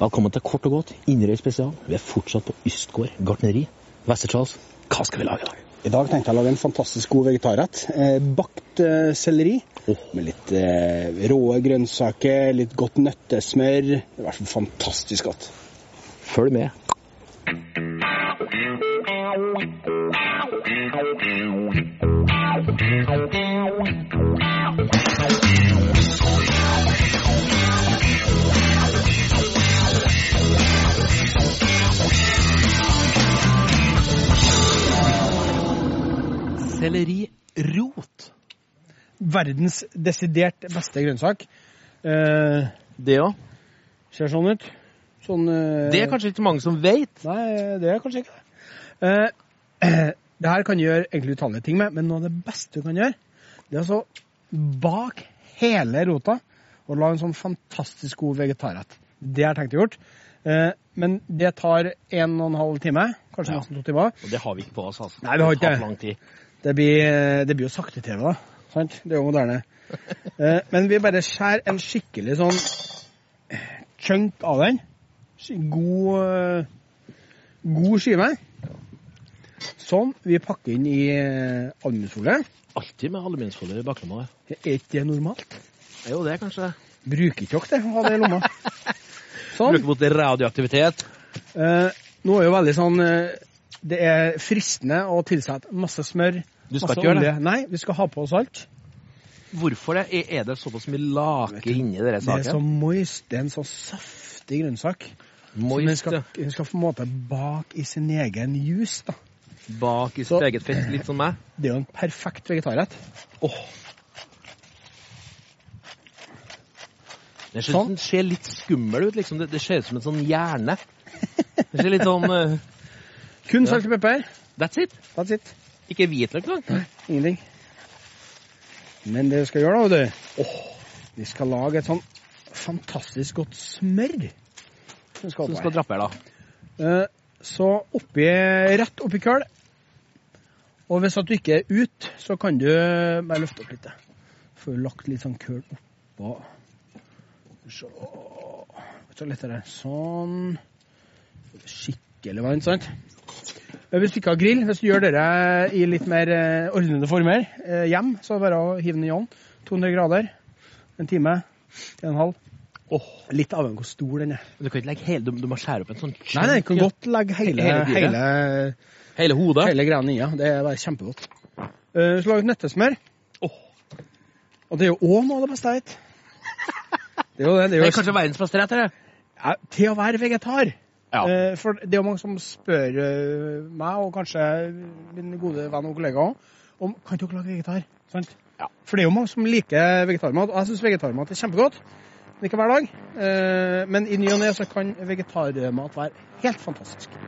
Velkommen til Kort og godt Inderøy spesial. Vi er fortsatt på Ystgård gartneri. Vester-Charles, hva skal vi lage i dag? I dag tenkte jeg å lage en fantastisk god vegetarrett. Eh, bakt eh, selleri med litt eh, rå grønnsaker, litt godt nøttesmør. Det er hvert fantastisk godt. Følg med. Sellerirot. Verdens desidert beste grønnsak. Eh, Det òg. ser sånn ut. Sånn eh, Det er kanskje ikke mange som vet. Nei, det er kanskje ikke det. Eh, det her kan du gjøre egentlig utallige ting med, men noe av det beste du kan gjøre, det er altså bak hele rota og lage en sånn fantastisk god vegetarrett. Det har jeg tenkt å gjøre. Eh, men det tar en og en halv time, kanskje Ja. nesten to timer. Og det har vi ikke på oss. altså. Nei, vi har ikke det. Det. lang tid. Det blir, det blir jo sakte-TV, da. Sant? Det er jo moderne. Eh, men vi bare skjærer en skikkelig sånn eh, chunk av den. God, eh, god skive. Sånn. Vi pakker inn i eh, aluminiumsfolie. Alltid med aluminiumsfolie i baklomma. Er ikke det normalt? Det Er jo det, kanskje. Bruker ikke dere det, å ha det i lomma? Sånn. Bruker mot radioaktivitet. Eh, nå er jo veldig sånn eh, Det er fristende å tilsette masse smør. Du skal ikke gjøre det. Nei, vi skal ha på oss alt. Hvorfor det? Er- det såpass mye lake inni denne Det er så moist. Det er en så saftig grønnsak. Den Moist, skal, ja. den skal på en måte bak i sin egen juice. da. Bak i sitt Så- eget fett, litt som meg. Det er jo en perfekt vegetarrett. Oh. Det ser, Sånn. den ser litt skummel ut, liksom. Det, det ser ut som en sånn hjerne. Det ser litt sånn eh, Kun salt og pepper. That's it. That's it. Ikke hvitløk engang. Ingenting. Men det vi skal gjøre, da, vet du Vi skal lage et sånn fantastisk godt smør. Som skal skal drappe her, da. Eh, Så oppi, rett oppi køl. Og hvis at du ikke er ute, så kan du bare løfte opp litt. Får du lagt litt sånn køl oppå. Så. Sånn. Skikkelig varmt, sant? Eh, Hvis du ikke har grill, hvis du gjør dette i litt mer eh, ordnede former eh, hjem, så er det bare å hive den i ovnen. 200 grader. En time. En en halv. Åh. Litt avhengig av hvor stor den er. Du kan ikke legge hele, du, du må skjære opp en sånn Nei, nei, du kan godt legge hele, Hele hele, Hele hodet? hele greia i. Ja. Det er bare kjempegodt. Uh, så laget nøttesmør. Oh. Og det er jo òg noe av det beste jeg vet. Det er jo det. det, Det er er kanskje verdens beste rett, ja, til å være vegetar. Ja. Eh, for det er jo mange som spør eh, meg, og kanskje min gode venn og kollega òg, om kan dere lage vegetar. Sant? Ja. For det er jo mange som liker vegetarmat. Og jeg syns vegetarmat er kjempegodt. Men ikke hver dag. Eh, men i ny og ne så kan vegetarmat være helt fantastisk.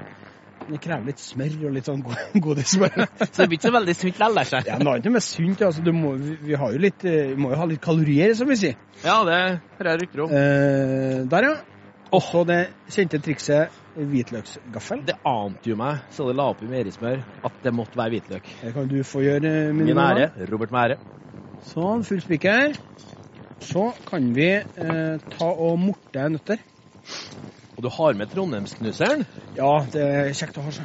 Det krever litt smør og litt sånn go- Så det blir ikke så veldig sunt likevel, det Ja, noe annet med sunt altså, du må, vi, jo litt, vi må jo ha litt kalorier, som vi sier. Ja, det hører jeg rykter om. Eh, der, ja. Og så det kjente trikset hvitløksgaffel. Det ante jo meg, så det la opp i meierismør, at det måtte være hvitløk. Det kan du få gjøre, min Min ære. Robert med ære. Sånn, full spiker. Så kan vi eh, ta og morte nøtter. Og du har med Trondheimsknuseren. Ja, det er kjekt å ha Så.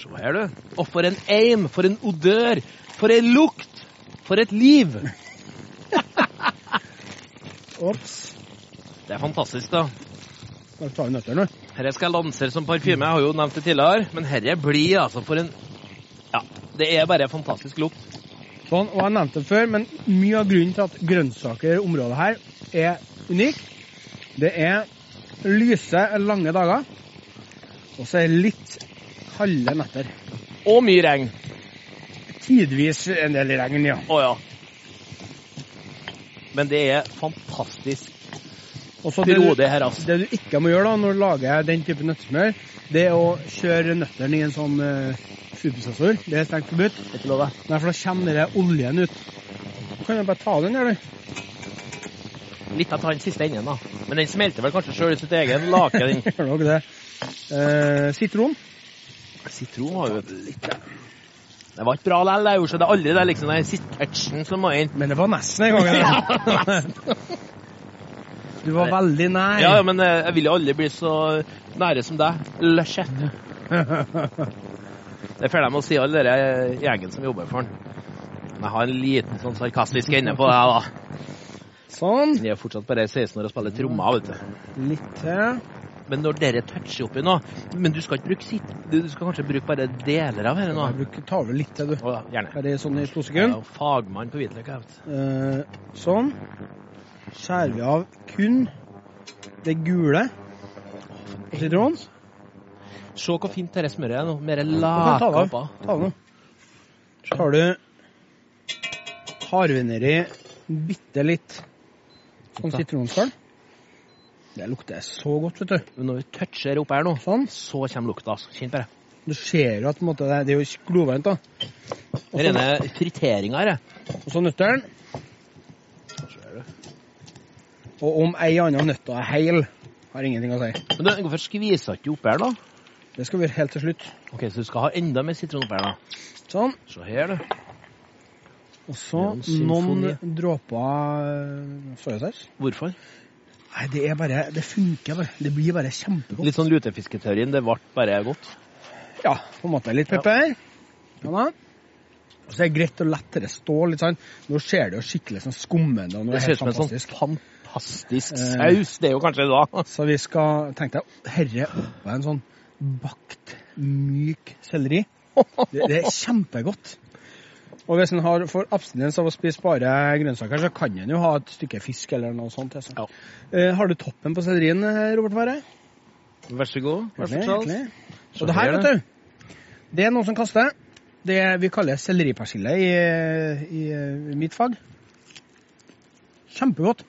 Se her, du. Og for en eim, for en odør, for en lukt, for et liv. Ops. Det er fantastisk, da. Skal ta nå? Dette skal jeg lansere som parfyme. Jeg har jo nevnt det tidligere. Men dette blir altså for en Ja, det er bare fantastisk lukt. Sånn, og jeg nevnte det før, men mye av grunnen til at grønnsaker i området her er unikt, det er lyse, lange dager, og så er det litt kalde netter. Og mye regn. Tidvis en del regn, ja. Å ja. Men det er fantastisk Og så det, du, altså. det du ikke må gjøre da, når du lager den type nøttesmør, det er å kjøre nøttene i en sånn uh, superprosessor. Det er strengt forbudt. Ikke lov. Nei, for da kommer det oljen ut. Du kan jo bare ta den her, du. Litt av ta den siste enden, da. Men den smelter vel kanskje sjøl i sitt egen lake, den. Gjør nok det. Uh, sitron. Sitron har jo litt Det var ikke bra likevel. Jeg gjorde det aldri det liksom den siste touchen som må inn. Men det var nesten en gang. det. Du var veldig nær. Ja, men eh, jeg vil jo aldri bli så nære som deg. Løsje. Det føler jeg med å si alle dere gjengen som jobber for han. Jeg har en liten sånn sarkastisk ende på det, da. Sånn. Jeg er fortsatt bare 16 år og spiller trommer, vet du. Litt til. Men når dere toucher oppi nå Men du skal ikke bruke sitt, du skal kanskje bruke bare deler av dette nå? Jeg bruker ta over litt til, du. Å, gjerne. Bare sånn i to Jeg er jo fagmann på hvitløk, jeg vet. Eh, sånn. Skjærer vi av kun det gule sitronen. Se hvor fint dette smøret er nå. Mer kan ta det nå. Så tar du Harver nedi bitte litt sånn sitronskall. Det lukter så godt, vet du. Når vi toucher opp her nå, Sånn. så kommer lukta. altså. Kjenn på det. Du ser jo at måte, det er jo glovarmt, da. Det er rene friteringa her. Og så nøttene. Og om ei anna nøtta er heil, har ingenting å si. Men du, hvorfor skviser ikke oppi her, da? Det skal vi gjøre helt til slutt. Ok, Så du skal ha enda mer sitron oppi her, da? Sånn. Se her, du. Og så Det er en noen dråper soyasaus. Hvorfor? Nei, det er bare Det funker bare. Det blir bare kjempegodt. Litt sånn lutefisketeorien. Det ble bare godt. Ja, på en måte. Litt pepper. Ja da. Og så er det greit å la det stå litt sånn. Nå ser det jo skikkelig sånn skummende og nå Det er ser ut som en sånn fantastisk. Fantastisk Eh. saus. Det er jo kanskje det, da. Så vi skal tenke deg herre oppå en sånn bakt, myk selleri. Det, det er kjempegodt. Og hvis en har for abstinens av å spise bare grønnsaker, så kan en jo ha et stykke fisk eller noe sånt. Altså. Ja. Eh, har du toppen på sellerien, eh, Robert Ware? Vær så god. Vær så. Se Og det her, her, vet du, det er noen som kaster. Det vi kaller selleripersille i, i, i mitt fag. Kjempegodt.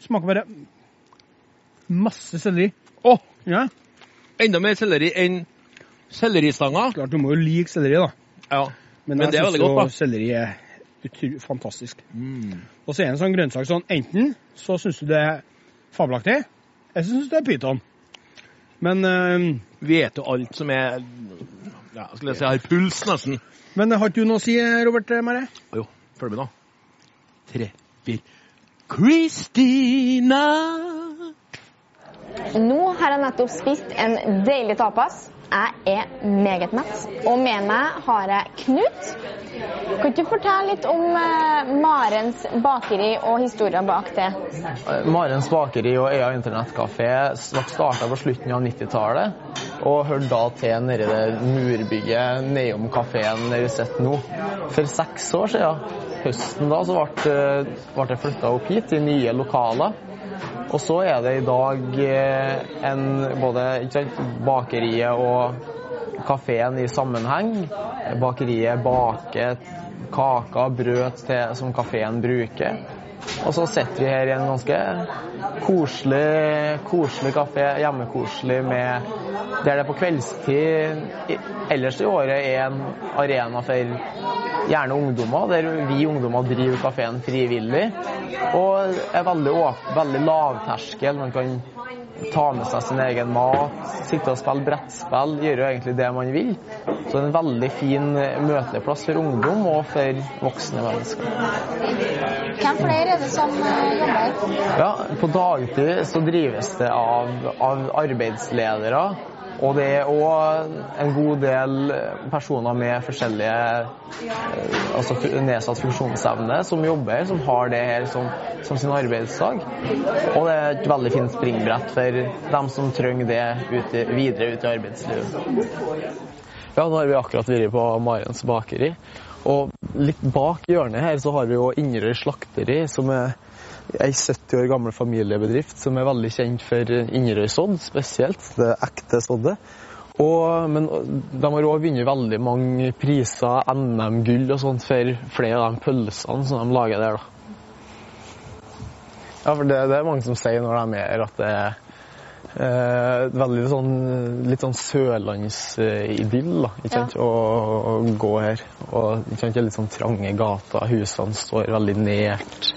Smaker bare masse selleri. Å, Ja, enda mer selleri enn selleristanga. klart du må jo like selleri, da. Ja. Men, Men jeg det er veldig godt, da. selleri er utrolig fantastisk. Mm. Og så er det en sånn grønnsak sånn, enten så syns du det er fabelaktig, eller så syns du det er pyton. Men, eh, Vet jo alt som er ja, jeg si har puls, nesten. men har ikke du noe å si, Robert Mare? Jo, følg med, da. Tre, fire Kristina! Nå har jeg nettopp spist en deilig tapas. Jeg er meget mett. Og med meg har jeg Knut. Kan du fortelle litt om eh, Marens bakeri og historien bak det? Marens bakeri og Øya internettkafé starta på slutten av 90-tallet. Og hørte da til nede i det murbygget nedom kafeen der vi sitter nå. For seks år siden, høsten da, så ble, ble det flytta opp hit i nye lokaler. Og så er det i dag eh, en, både sant, bakeriet og kafeen i sammenheng. Bakeriet baker kaker, brød til, som kafeen bruker. Og så sitter vi her i en ganske koselig, koselig kafé, hjemmekoselig, med, der det på kveldstid ellers i året er en arena for gjerne ungdommer, der vi ungdommer driver kafeen frivillig. Og er veldig veldig lavterskel. Man kan ta med seg sin egen mat, sitte og spille brettspill, gjøre egentlig det man vil. Så det er en veldig fin møteplass for ungdom og for voksne mennesker. Hvem flere er det som eh, jobber? Ja, På dagtid så drives det av, av arbeidsledere. Og det er òg en god del personer med forskjellige eh, altså nedsatt funksjonsevne som jobber som har det her som, som sin arbeidsdag. Og det er et veldig fint springbrett for dem som trenger det ute, videre ut i arbeidslivet. Ja, nå har vi akkurat vært på Marens bakeri. Og litt bak hjørnet her så har vi jo Inderøy slakteri, som er ei 70 år gammel familiebedrift som er veldig kjent for Inderøy sodd spesielt. Det ekte soddet. Og, men de har òg vunnet veldig mange priser, NM-gull og sånt, for flere av de pølsene som de lager der. da. Ja, for det, det er mange som sier når de er her at det er Eh, veldig sånn, litt sånn sørlandsidyll, da, ikke sant, å, å gå her. Og ikke sant, det er litt sånn trange gater, husene står veldig nært.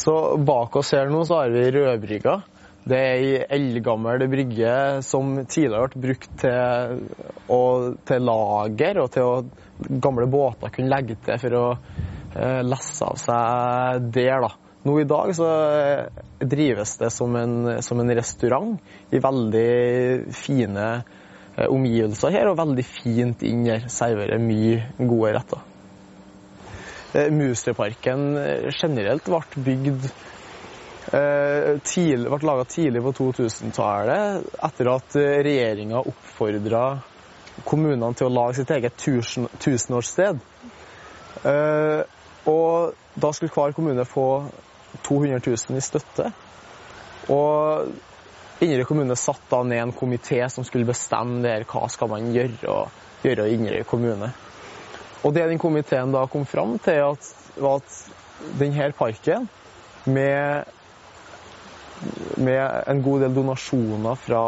Så bak oss her nå så har vi Rødbrygga. Det er ei eldgammel brygge som tidligere ble brukt til, å, til lager og til å gamle båter kunne legge til for å eh, lesse av seg der. Nå i dag så eh, drives det som en, som en restaurant i veldig fine eh, omgivelser her, og veldig fint inn her. Serverer mye gode retter. Eh, Musøyparken eh, generelt ble bygd eh, tidlig, ble laga tidlig på 2000-tallet etter at regjeringa oppfordra kommunene til å lage sitt eget tusen, tusenårssted. Og da skulle hver kommune få 200 000 i støtte. Og Inderøy kommune satte da ned en komité som skulle bestemme der, hva skal man gjøre, gjøre i Inderøy kommune. Og det den komiteen da kom fram til, at, var at denne parken, med, med en god del donasjoner fra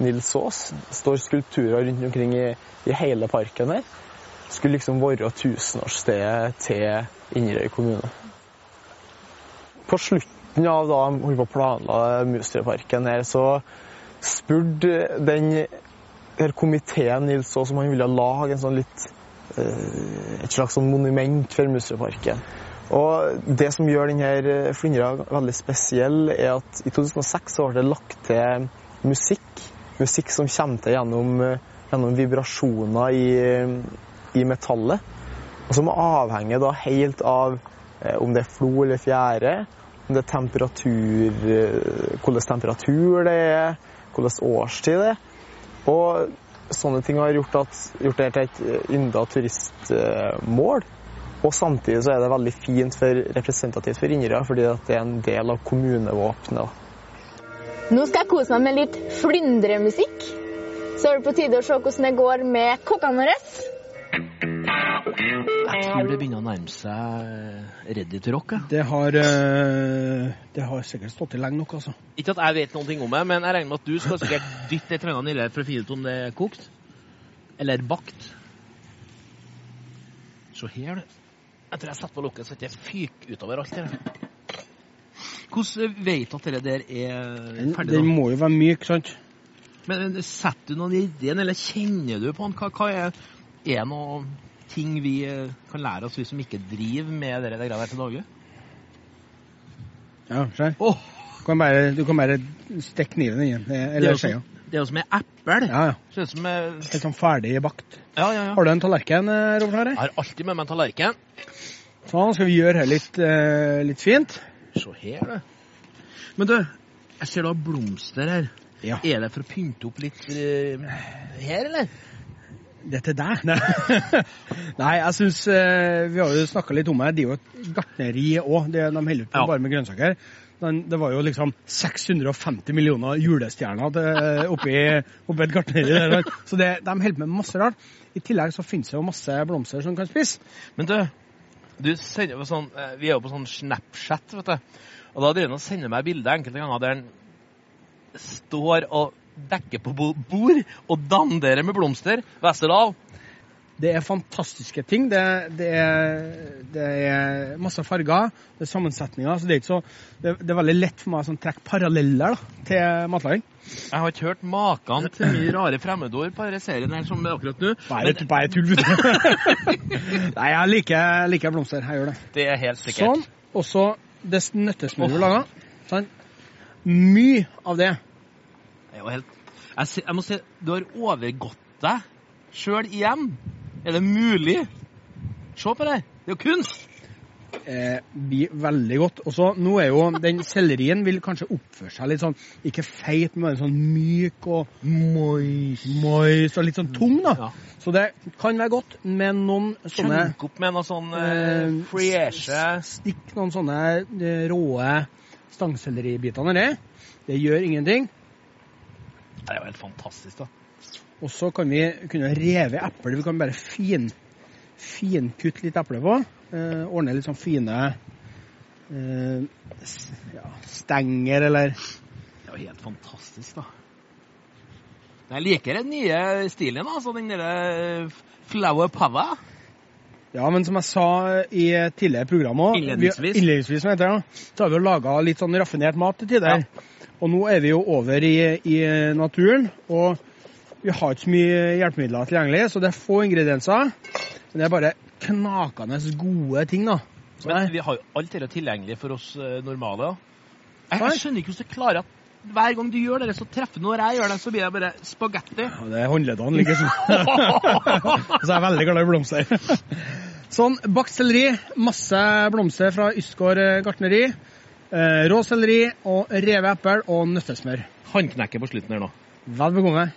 Nils Aas, står skulpturer rundt omkring i, i hele parken her, skulle liksom være tusenårsstedet til Inderøy kommune. På slutten av da hun var planla Mustreparken her, så spurte den her komiteen Nils Aas om han ville lage en sånn litt et slags sånn monument for Musøyparken. Og Det som gjør denne flyndra veldig spesiell, er at i 2006 så ble det lagt til musikk. Musikk som kommer til gjennom, gjennom vibrasjoner i, i metallet. Og som avhenger da helt av eh, om det er flo eller fjære, om det er temperatur, eh, hvordan temperatur det er, hvordan årstid det er. Og sånne ting har gjort, at, gjort det til et ynda turistmål. Og samtidig så er det veldig fint for representativt for Inderøy, fordi det er en del av kommunevåpenet. Nå skal jeg kose meg med litt flyndremusikk. Så er det på tide å se hvordan det går med kokkene våre. Jeg tror det begynner å nærme seg ready to rock. Ja. Det har, eh, det har sikkert stått i lenge nok, altså. Ikke at jeg vet ting om det, men jeg regner med at du skal sikkert dytte et eller annet nedi for å finne ut om det er kokt. Eller bakt. Se her, du. Jeg tror jeg setter på lokket så det ikke fyker utover alt her. Hvordan vet du at det der er ferdig? den må jo være myk, sant? Men men Setter du noen i ideen, eller kjenner du på den? Hva, hva er, er noe ting vi eh, kan lære oss, vi som ikke driver med det der til daglig? Ja, skjær. Oh. Du kan bare, du kan bare stikke kniven inn. er Eller skjea. det er jo som en eple. Ja, ja. Ser ut som er... Helt sånn ferdig bakt. Ja, ja, ja. Har du en tallerken, eh, Robert? Harre? Jeg har alltid med meg en tallerken. Sånn, skal vi gjøre her litt, uh, litt fint. Se her, du. Men du, jeg ser du har blomster her. Ja. Er det for å pynte opp litt uh, her, eller? Det er til deg? Nei, Nei jeg syns Vi har jo snakka litt om det. Det er jo et gartneri òg. De holder ikke på Ja. bare med grønnsaker. Men det var jo liksom 650 millioner julestjerner til- oppi, oppi et gartneri. der. Så det, de holder med masse rart. I tillegg så finnes det jo masse blomster som kan spise. Men du, du sender jo sånn, eh, vi er jo på sånn Snapchat, vet du. Og da driver han og sender meg bilder enkelte ganger der han står og dekker på bord og dandere med blomster. Westerdal. Det er fantastiske ting. Det, det, er, det er masse farger, det er sammensetninger. Så det er så Det, det er veldig lett for meg å sånn, trekke paralleller da, til matlaging. Jeg har ikke hørt maken til mye rare fremmedord på denne serien her som akkurat nå. Bare, Men bare tull, vet du. Nei, jeg liker, liker blomster. Jeg gjør det. det er helt sikkert. Sånn. Og så det nøttesmøret vi lager. Sånn. Mye av det. Det er jo helt... Jeg, jeg må si, du har overgått deg sjøl igjen. Er det mulig? Se på det. Det er jo kunst. eh, blir veldig godt. Og så nå er jo den sellerien vil kanskje oppføre seg litt sånn ikke feit, men sånn myk og moist, moist og litt sånn tung, da. Ja. Så det kan være godt med noen sånne Chunk opp med noe sånn eh, eh, freshe Stikk noen sånne eh, råe stangselleribiter nedi. Det gjør ingenting. Det er jo helt fantastisk, da. Og så kan vi kunne reve epler. Vi kan bare fin, finkutte litt eple på. Eh, ordne litt sånn fine eh, ja, stenger eller Det er jo helt fantastisk, da. Jeg liker den nye stilen, altså. Den derre flower power. Ja, men som jeg sa i tidligere program òg Innledningsvis. Innledningsvis, heter det, så har vi jo laga litt sånn raffinert mat til tider. Og nå er vi jo over i, i naturen, og vi har ikke så mye hjelpemidler tilgjengelig, så det er få ingredienser. Men det er bare knakende gode ting, da. Men vi har jo alt dette tilgjengelig for oss eh, normale. Jeg, jeg skjønner ikke hvordan du klarer at hver gang du gjør det, så treffer du. Når jeg gjør det, så blir det bare spagetti. Ja, det er håndleddene liksom. Så jeg er veldig glad i blomster. Sånn, bakt selleri, masse blomster fra Ysgård eh, gartneri. Eh, rå selleri og revet eple og nøttesmør. Håndknekke på slutten her nå. Vel bekomme.